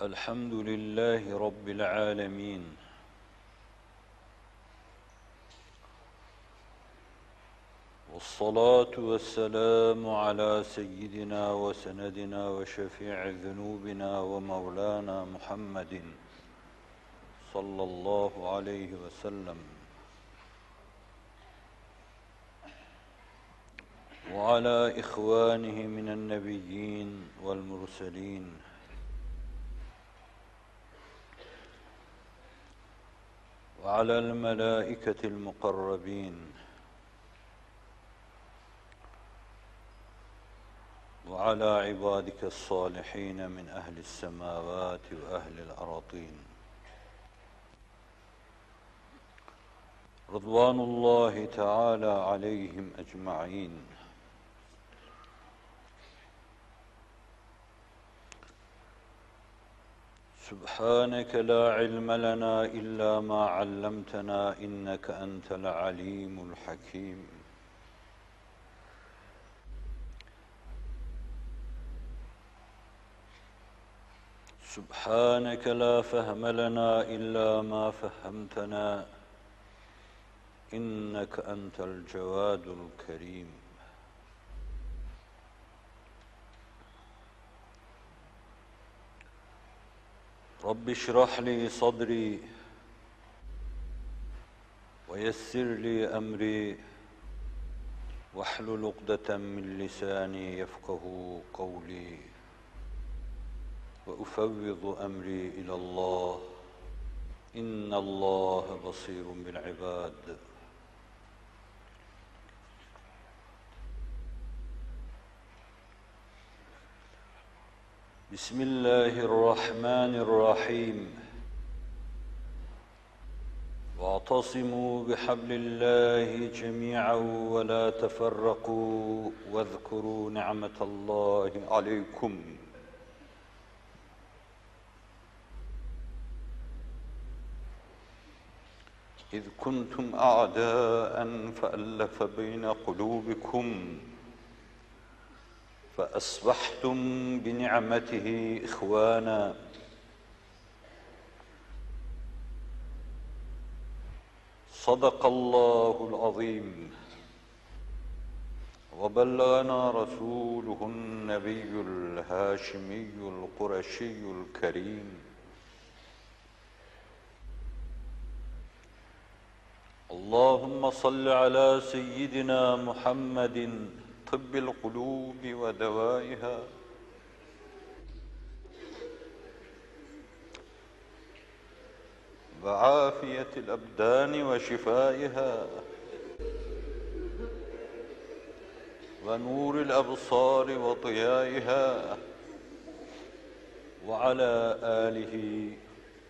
الحمد لله رب العالمين. والصلاة والسلام على سيدنا وسندنا وشفيع ذنوبنا ومولانا محمد صلى الله عليه وسلم. وعلى إخوانه من النبيين والمرسلين. وعلى الملائكة المقربين. وعلى عبادك الصالحين من أهل السماوات وأهل الأراضين. رضوان الله تعالى عليهم أجمعين. سبحانك لا علم لنا إلا ما علمتنا إنك أنت العليم الحكيم. سبحانك لا فهم لنا إلا ما فهمتنا إنك أنت الجواد الكريم. رب اشرح لي صدري ويسر لي أمري واحلل عقدة من لساني يفقه قولي وأفوض أمري إلى الله إن الله بصير بالعباد بسم الله الرحمن الرحيم. واعتصموا بحبل الله جميعا ولا تفرقوا واذكروا نعمة الله عليكم. إذ كنتم أعداء فألف بين قلوبكم فأصبحتم بنعمته إخوانا. صدق الله العظيم. وبلغنا رسوله النبي الهاشمي القرشي الكريم. اللهم صل على سيدنا محمد طب القلوب ودوائها. وعافية الأبدان وشفائها. ونور الأبصار وضيائها وعلى آله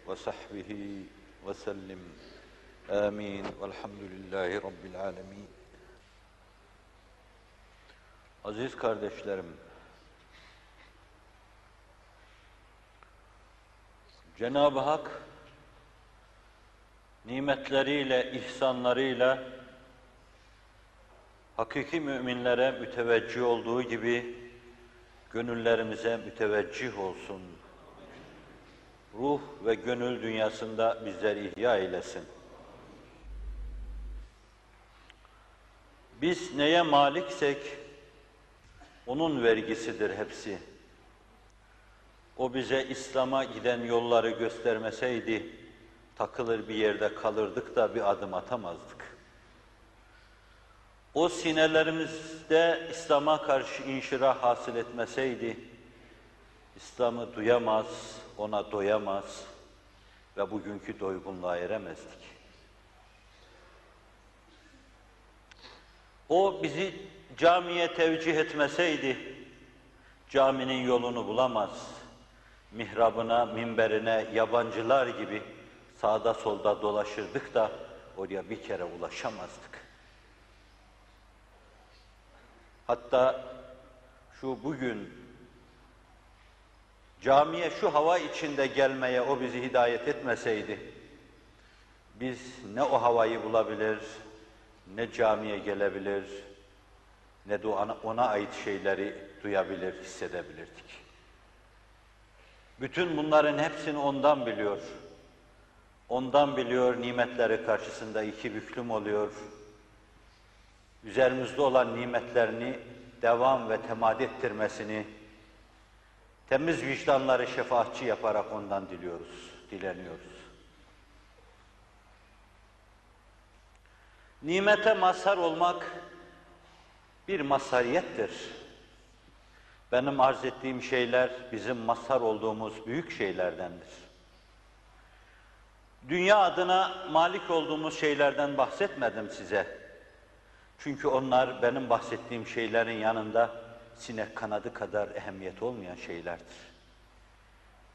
وصحبه وسلم. آمين. والحمد لله رب العالمين. Aziz kardeşlerim, Cenab-ı Hak nimetleriyle, ihsanlarıyla hakiki müminlere müteveccih olduğu gibi gönüllerimize müteveccih olsun. Ruh ve gönül dünyasında bizleri ihya eylesin. Biz neye maliksek onun vergisidir hepsi. O bize İslam'a giden yolları göstermeseydi, takılır bir yerde kalırdık da bir adım atamazdık. O sinelerimizde İslam'a karşı inşirah hasıl etmeseydi, İslam'ı duyamaz, ona doyamaz ve bugünkü doygunluğa eremezdik. O bizi camiye tevcih etmeseydi, caminin yolunu bulamaz, mihrabına, minberine yabancılar gibi sağda solda dolaşırdık da oraya bir kere ulaşamazdık. Hatta şu bugün camiye şu hava içinde gelmeye o bizi hidayet etmeseydi, biz ne o havayı bulabilir, ne camiye gelebilir, ne de ona, ait şeyleri duyabilir, hissedebilirdik. Bütün bunların hepsini ondan biliyor. Ondan biliyor, nimetleri karşısında iki büklüm oluyor. Üzerimizde olan nimetlerini devam ve temad ettirmesini, temiz vicdanları şefaatçi yaparak ondan diliyoruz, dileniyoruz. Nimete mazhar olmak bir mazhariyettir. Benim arz ettiğim şeyler bizim mazhar olduğumuz büyük şeylerdendir. Dünya adına malik olduğumuz şeylerden bahsetmedim size. Çünkü onlar benim bahsettiğim şeylerin yanında sinek kanadı kadar ehemmiyet olmayan şeylerdir.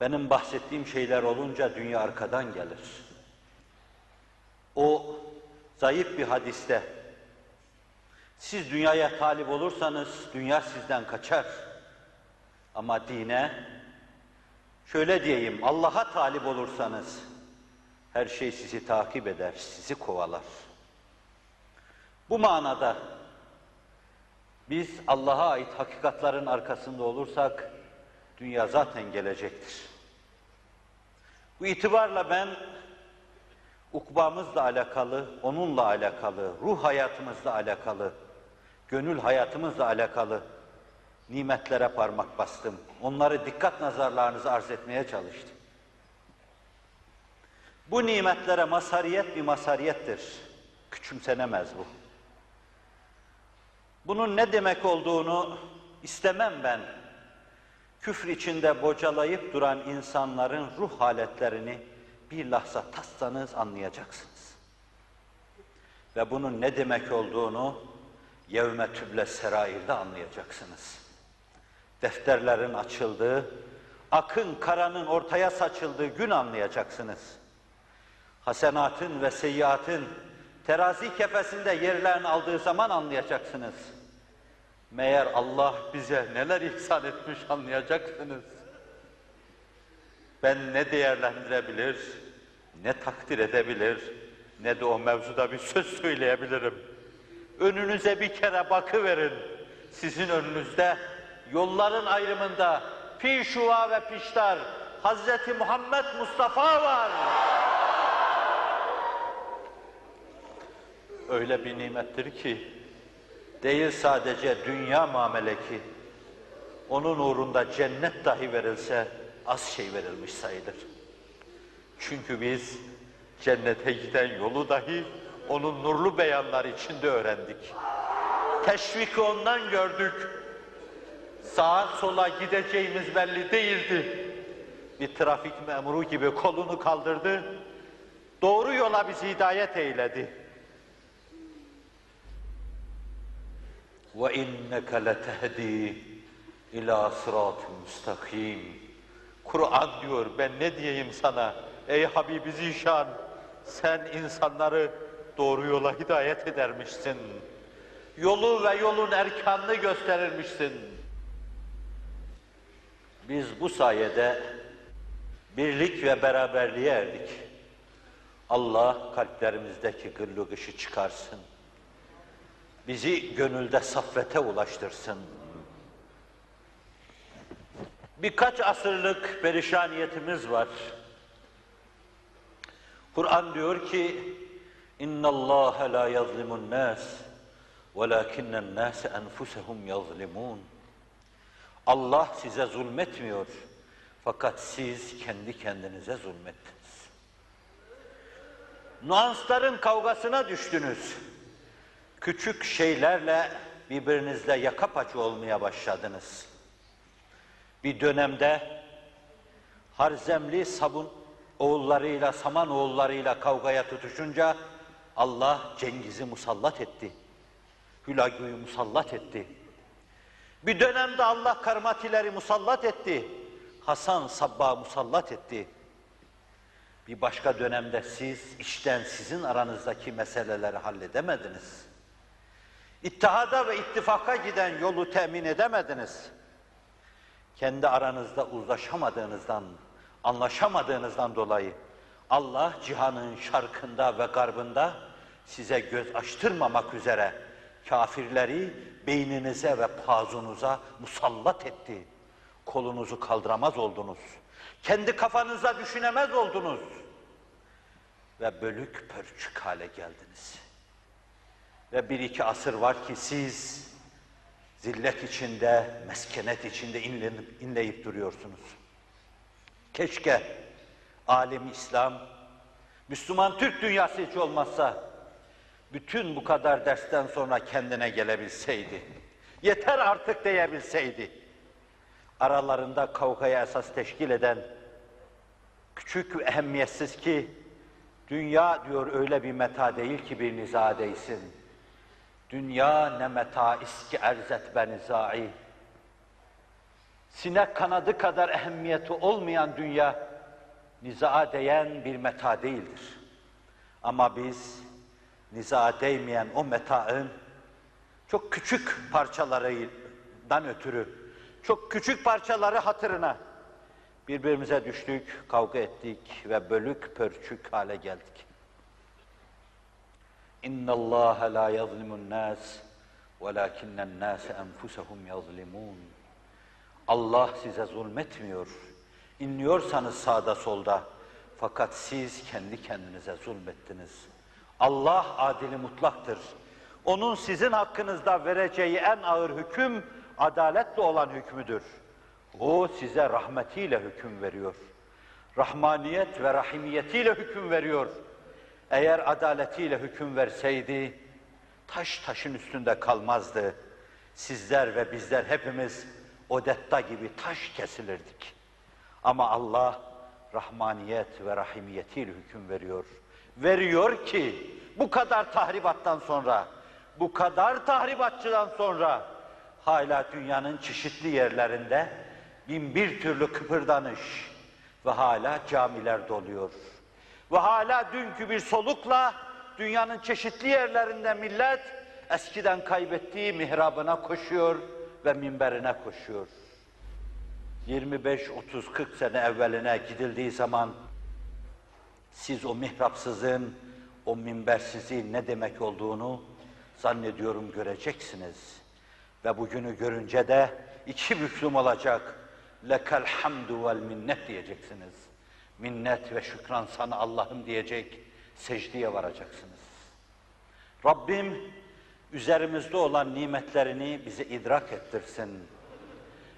Benim bahsettiğim şeyler olunca dünya arkadan gelir. O zayıf bir hadiste siz dünyaya talip olursanız dünya sizden kaçar. Ama dine şöyle diyeyim Allah'a talip olursanız her şey sizi takip eder, sizi kovalar. Bu manada biz Allah'a ait hakikatların arkasında olursak dünya zaten gelecektir. Bu itibarla ben ukbamızla alakalı, onunla alakalı, ruh hayatımızla alakalı, gönül hayatımızla alakalı nimetlere parmak bastım. Onları dikkat nazarlarınızı arz etmeye çalıştım. Bu nimetlere masariyet bir masariyettir. Küçümsenemez bu. Bunun ne demek olduğunu istemem ben. Küfür içinde bocalayıp duran insanların ruh haletlerini bir lahza tassanız anlayacaksınız. Ve bunun ne demek olduğunu yevme tüble serairde anlayacaksınız. Defterlerin açıldığı, akın karanın ortaya saçıldığı gün anlayacaksınız. Hasenatın ve seyyiatın terazi kefesinde yerlerini aldığı zaman anlayacaksınız. Meğer Allah bize neler ihsan etmiş anlayacaksınız. Ben ne değerlendirebilir, ne takdir edebilir, ne de o mevzuda bir söz söyleyebilirim. Önünüze bir kere bakıverin. Sizin önünüzde yolların ayrımında pişuva ve piştar Hazreti Muhammed Mustafa var. Öyle bir nimettir ki değil sadece dünya mameleki onun uğrunda cennet dahi verilse az şey verilmiş sayılır. Çünkü biz cennete giden yolu dahi onun nurlu beyanları içinde öğrendik. Teşviki ondan gördük. Sağa sola gideceğimiz belli değildi. Bir trafik memuru gibi kolunu kaldırdı. Doğru yola bizi hidayet eyledi. Ve inneke letehdi ila sırat-ı müstakim. Kur'an diyor ben ne diyeyim sana ey Habibi Zişan sen insanları doğru yola hidayet edermişsin. Yolu ve yolun erkanını gösterirmişsin. Biz bu sayede birlik ve beraberliğe erdik. Allah kalplerimizdeki gırlıgışı çıkarsın. Bizi gönülde saffete ulaştırsın. Birkaç asırlık perişaniyetimiz var. Kur'an diyor ki İnna Allah la yazlimun nas velakinnen nas enfusahum yazlimun. Allah size zulmetmiyor. Fakat siz kendi kendinize zulmettiniz. Nuansların kavgasına düştünüz. Küçük şeylerle birbirinizle yaka paça olmaya başladınız. Bir dönemde Harzemli sabun oğullarıyla, Saman oğullarıyla kavgaya tutuşunca Allah Cengiz'i musallat etti. Hülagü'yü musallat etti. Bir dönemde Allah Karmatileri musallat etti. Hasan Sabbah musallat etti. Bir başka dönemde siz işten sizin aranızdaki meseleleri halledemediniz. İttihada ve ittifaka giden yolu temin edemediniz. Kendi aranızda uzlaşamadığınızdan, anlaşamadığınızdan dolayı Allah cihanın şarkında ve garbında size göz açtırmamak üzere kafirleri beyninize ve pazunuza musallat etti. Kolunuzu kaldıramaz oldunuz. Kendi kafanıza düşünemez oldunuz. Ve bölük pörçük hale geldiniz. Ve bir iki asır var ki siz zillet içinde, meskenet içinde inlenip, inleyip duruyorsunuz. Keşke alim İslam, Müslüman Türk dünyası hiç olmazsa bütün bu kadar dersten sonra kendine gelebilseydi, yeter artık diyebilseydi, aralarında kavgaya esas teşkil eden küçük ve ehemmiyetsiz ki dünya diyor öyle bir meta değil ki bir niza değsin. Dünya ne meta iski erzet benizai. Sinek kanadı kadar ehemmiyeti olmayan dünya nizaa değen bir meta değildir. Ama biz nizaa değmeyen o metaın çok küçük parçalarından ötürü, çok küçük parçaları hatırına birbirimize düştük, kavga ettik ve bölük pörçük hale geldik. İnna Allah la yazlimun nas velakinnen nas enfusuhum yazlimun. Allah size zulmetmiyor. İnliyorsanız sağda solda fakat siz kendi kendinize zulmettiniz. Allah adili mutlaktır. Onun sizin hakkınızda vereceği en ağır hüküm adaletle olan hükmüdür. O size rahmetiyle hüküm veriyor. Rahmaniyet ve rahimiyetiyle hüküm veriyor. Eğer adaletiyle hüküm verseydi, taş taşın üstünde kalmazdı. Sizler ve bizler hepimiz Odetta gibi taş kesilirdik. Ama Allah rahmaniyet ve rahimiyetiyle hüküm veriyor. Veriyor ki bu kadar tahribattan sonra, bu kadar tahribatçıdan sonra hala dünyanın çeşitli yerlerinde bin bir türlü kıpırdanış ve hala camiler doluyor. Ve hala dünkü bir solukla dünyanın çeşitli yerlerinde millet eskiden kaybettiği mihrabına koşuyor ve minberine koşuyor. 25, 30, 40 sene evveline gidildiği zaman siz o mihrapsızın, o minbersizliğin ne demek olduğunu zannediyorum göreceksiniz. Ve bugünü görünce de iki büklüm olacak. Lekel hamdu vel minnet diyeceksiniz. Minnet ve şükran sana Allah'ım diyecek, secdeye varacaksınız. Rabbim üzerimizde olan nimetlerini bize idrak ettirsin.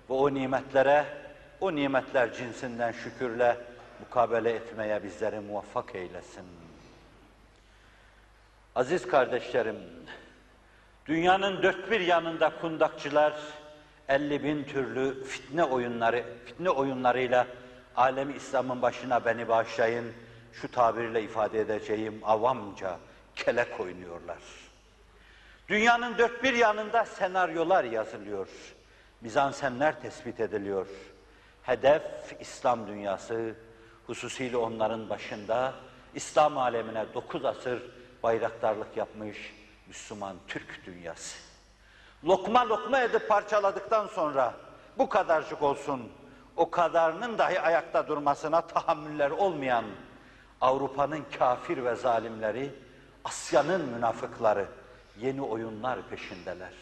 Ve o nimetlere, o nimetler cinsinden şükürle mukabele etmeye bizleri muvaffak eylesin. Aziz kardeşlerim, dünyanın dört bir yanında kundakçılar 50 bin türlü fitne oyunları, fitne oyunlarıyla alemi İslam'ın başına beni bağışlayın, şu tabirle ifade edeceğim avamca kelek oynuyorlar. Dünyanın dört bir yanında senaryolar yazılıyor. Mizansenler tespit ediliyor. Hedef İslam dünyası, hususiyle onların başında İslam alemine dokuz asır bayraktarlık yapmış Müslüman Türk dünyası. Lokma lokma edip parçaladıktan sonra bu kadarcık olsun, o kadarının dahi ayakta durmasına tahammüller olmayan Avrupa'nın kafir ve zalimleri, Asya'nın münafıkları yeni oyunlar peşindeler.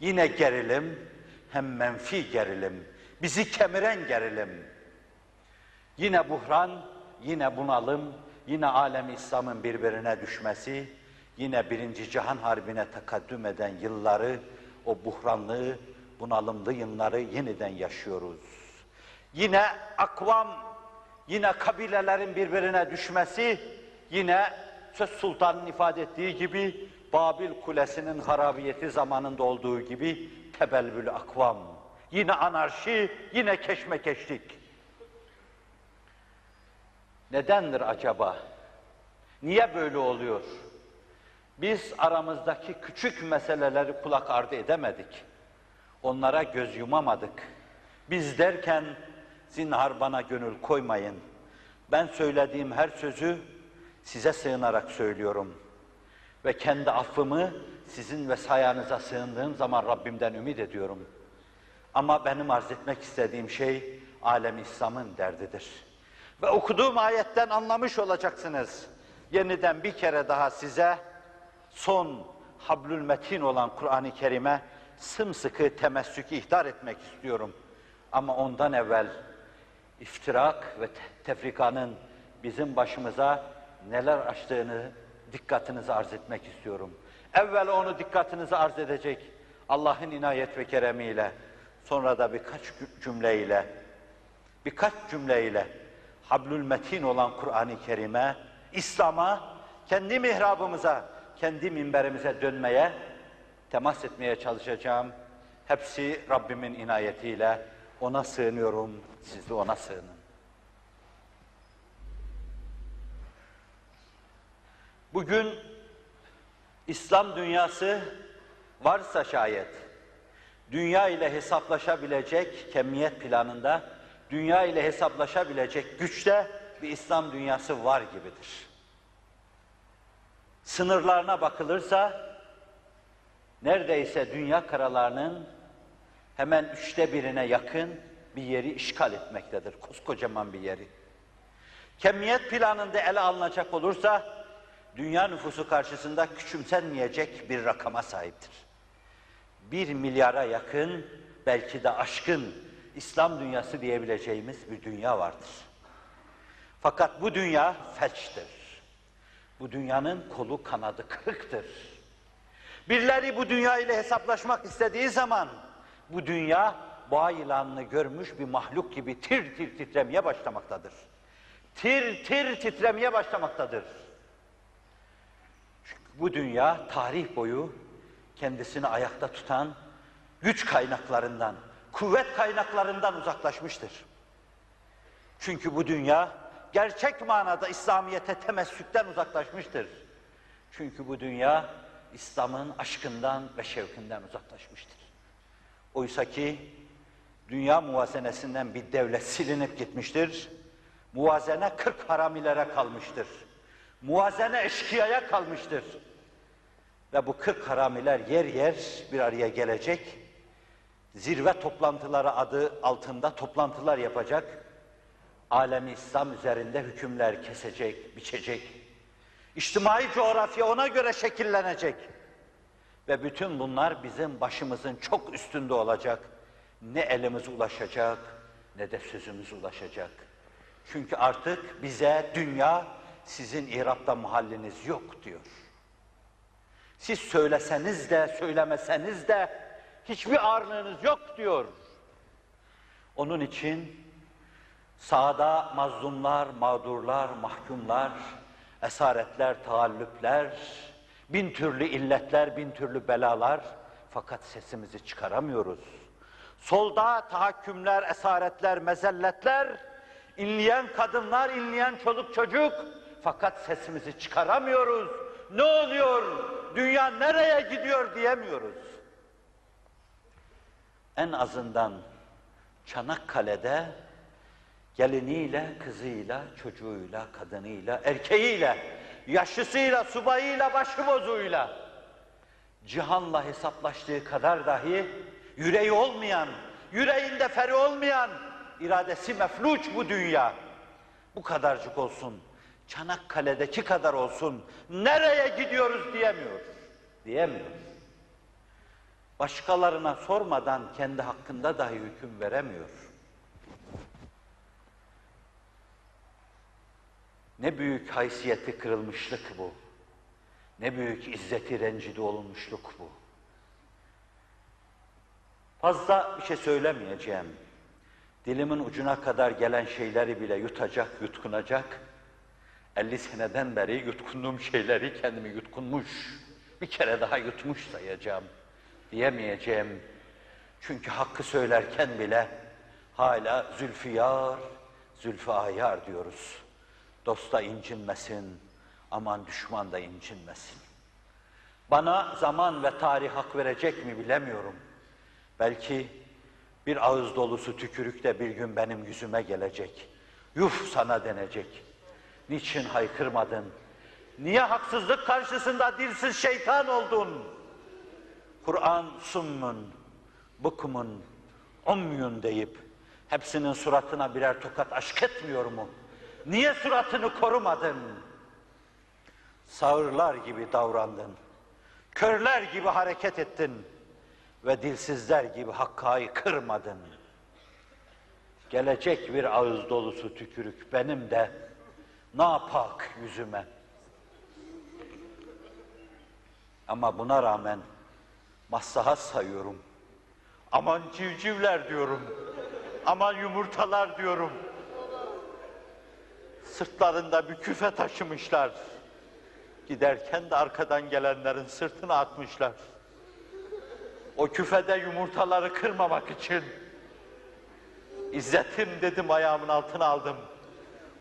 Yine gerilim, hem menfi gerilim, bizi kemiren gerilim. Yine buhran, yine bunalım, yine alem İslam'ın birbirine düşmesi, yine birinci cihan harbine takaddüm eden yılları, o buhranlı, bunalımlı yılları yeniden yaşıyoruz. Yine akvam, yine kabilelerin birbirine düşmesi, yine Söz Sultan'ın ifade ettiği gibi Babil Kulesi'nin harabiyeti zamanında olduğu gibi tebelbül akvam. Yine anarşi, yine keşmekeşlik. Nedendir acaba? Niye böyle oluyor? Biz aramızdaki küçük meseleleri kulak ardı edemedik. Onlara göz yumamadık. Biz derken zinhar bana gönül koymayın. Ben söylediğim her sözü size sığınarak söylüyorum. Ve kendi affımı sizin ve sayanıza sığındığım zaman Rabbimden ümit ediyorum. Ama benim arz etmek istediğim şey alem İslam'ın derdidir. Ve okuduğum ayetten anlamış olacaksınız. Yeniden bir kere daha size son hablül metin olan Kur'an-ı Kerim'e sımsıkı temessük ihtar etmek istiyorum. Ama ondan evvel iftirak ve tefrikanın bizim başımıza neler açtığını dikkatinize arz etmek istiyorum. Evvel onu dikkatinize arz edecek Allah'ın inayet ve keremiyle, sonra da birkaç cümleyle, birkaç cümleyle hablül metin olan Kur'an-ı Kerim'e, İslam'a, kendi mihrabımıza, kendi minberimize dönmeye, temas etmeye çalışacağım. Hepsi Rabbimin inayetiyle ona sığınıyorum, siz de ona sığının. Bugün İslam dünyası varsa şayet, dünya ile hesaplaşabilecek kemiyet planında, dünya ile hesaplaşabilecek güçte bir İslam dünyası var gibidir. Sınırlarına bakılırsa, neredeyse dünya karalarının hemen üçte birine yakın bir yeri işgal etmektedir. Koskocaman bir yeri. Kemiyet planında ele alınacak olursa, dünya nüfusu karşısında küçümsenmeyecek bir rakama sahiptir. Bir milyara yakın, belki de aşkın İslam dünyası diyebileceğimiz bir dünya vardır. Fakat bu dünya felçtir. Bu dünyanın kolu kanadı kırıktır. Birileri bu dünya ile hesaplaşmak istediği zaman bu dünya boğa yılanını görmüş bir mahluk gibi tir tir titremeye başlamaktadır. Tir tir titremeye başlamaktadır. Bu dünya tarih boyu kendisini ayakta tutan güç kaynaklarından, kuvvet kaynaklarından uzaklaşmıştır. Çünkü bu dünya gerçek manada İslamiyete temessükten uzaklaşmıştır. Çünkü bu dünya İslam'ın aşkından ve şevkinden uzaklaşmıştır. Oysa ki dünya muvazenesinden bir devlet silinip gitmiştir. Muvazene kırk haramilere kalmıştır. Muvazene eşkıyaya kalmıştır. Ve bu kırk haramiler yer yer bir araya gelecek. Zirve toplantıları adı altında toplantılar yapacak. Alemi İslam üzerinde hükümler kesecek, biçecek. İçtimai coğrafya ona göre şekillenecek. Ve bütün bunlar bizim başımızın çok üstünde olacak. Ne elimiz ulaşacak, ne de sözümüz ulaşacak. Çünkü artık bize dünya sizin İrab'da muhalliniz yok diyor. Siz söyleseniz de söylemeseniz de hiçbir ağırlığınız yok diyor. Onun için sağda mazlumlar, mağdurlar, mahkumlar, esaretler, taallüpler, bin türlü illetler, bin türlü belalar fakat sesimizi çıkaramıyoruz. Solda tahakkümler, esaretler, mezelletler, inleyen kadınlar, inleyen çoluk çocuk fakat sesimizi çıkaramıyoruz. Ne oluyor? Dünya nereye gidiyor diyemiyoruz. En azından Çanakkale'de geliniyle, kızıyla, çocuğuyla, kadınıyla, erkeğiyle, yaşlısıyla, subayıyla, başıbozuyla cihanla hesaplaştığı kadar dahi yüreği olmayan, yüreğinde feri olmayan, iradesi mefluç bu dünya. Bu kadarcık olsun, Çanakkale'deki kadar olsun, nereye gidiyoruz diyemiyor. Diyemiyor. Başkalarına sormadan kendi hakkında dahi hüküm veremiyor. Ne büyük haysiyeti kırılmışlık bu. Ne büyük izzeti rencide olunmuşluk bu. Fazla bir şey söylemeyeceğim. Dilimin ucuna kadar gelen şeyleri bile yutacak, yutkunacak. 50 seneden beri yutkunduğum şeyleri kendimi yutkunmuş, bir kere daha yutmuş sayacağım diyemeyeceğim. Çünkü hakkı söylerken bile hala zülfiyar, zülfü ayar diyoruz. Dosta incinmesin, aman düşman da incinmesin. Bana zaman ve tarih hak verecek mi bilemiyorum. Belki bir ağız dolusu tükürük de bir gün benim yüzüme gelecek. Yuf sana denecek. Niçin haykırmadın? Niye haksızlık karşısında dilsiz şeytan oldun? Kur'an summun, bukmun, umyun deyip hepsinin suratına birer tokat aşk etmiyor mu? Niye suratını korumadın? Sağırlar gibi davrandın. Körler gibi hareket ettin ve dilsizler gibi hakkayı kırmadın. Gelecek bir ağız dolusu tükürük benim de napak yüzüme. Ama buna rağmen maslahat sayıyorum. Aman civcivler diyorum. Aman yumurtalar diyorum. Sırtlarında bir küfe taşımışlar. Giderken de arkadan gelenlerin sırtına atmışlar. O küfede yumurtaları kırmamak için İzzetim dedim ayağımın altına aldım.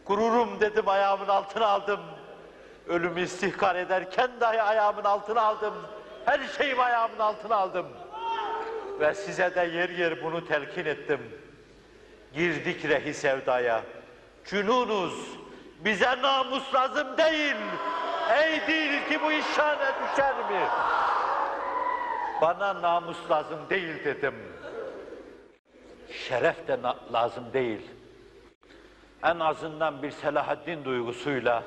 Gururum dedim ayağımın altına aldım. Ölümü istihkar ederken dahi ayağımın altına aldım. Her şeyimi ayağımın altına aldım. Ve size de yer yer bunu telkin ettim. Girdik rehi sevdaya. Cünunuz, bize namus lazım değil. Ey değil ki bu iş şane düşer mi? Bana namus lazım değil dedim. Şeref de lazım değil. En azından bir Selahaddin duygusuyla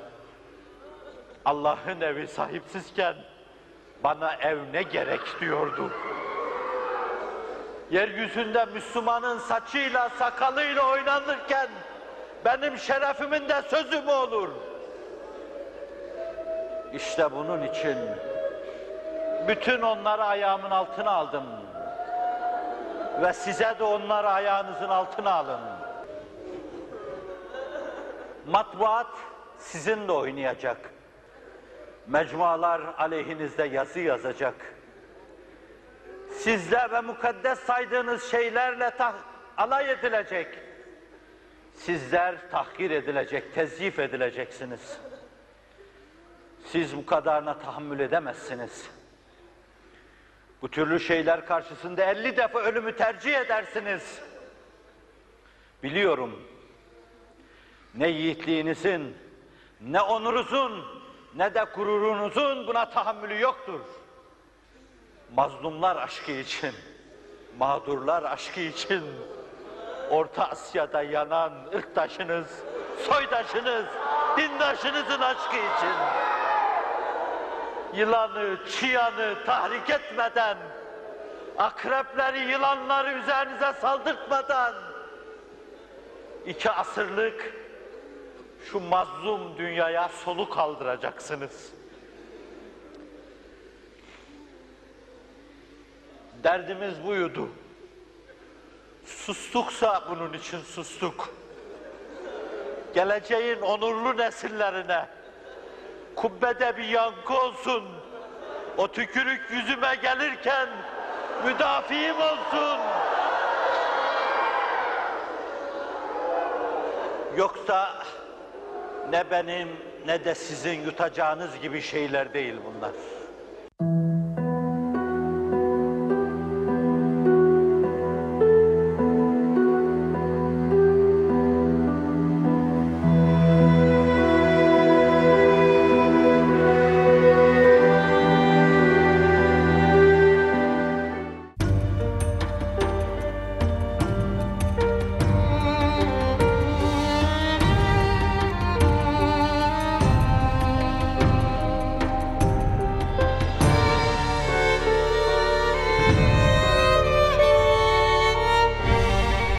Allah'ın evi sahipsizken bana ev ne gerek diyordu. Yeryüzünde Müslümanın saçıyla sakalıyla oynanırken benim şerefimin de sözü mü olur? İşte bunun için bütün onları ayağımın altına aldım. Ve size de onları ayağınızın altına alın. Matbuat sizinle oynayacak. Mecmualar aleyhinizde yazı yazacak. Sizle ve mukaddes saydığınız şeylerle alay edilecek. Sizler tahkir edilecek, tezyif edileceksiniz. Siz bu kadarına tahammül edemezsiniz. Bu türlü şeyler karşısında 50 defa ölümü tercih edersiniz. Biliyorum. Ne yiğitliğinizin, ne onurunuzun, ne de gururunuzun buna tahammülü yoktur. Mazlumlar aşkı için, mağdurlar aşkı için, Orta Asya'da yanan ırktaşınız, soydaşınız, dindaşınızın aşkı için yılanı, çıyanı tahrik etmeden, akrepleri, yılanları üzerinize saldırtmadan, iki asırlık şu mazlum dünyaya soluk kaldıracaksınız. Derdimiz buydu. Sustuksa bunun için sustuk. Geleceğin onurlu nesillerine, kubbede bir yankı olsun. O tükürük yüzüme gelirken müdafiim olsun. Yoksa ne benim ne de sizin yutacağınız gibi şeyler değil bunlar.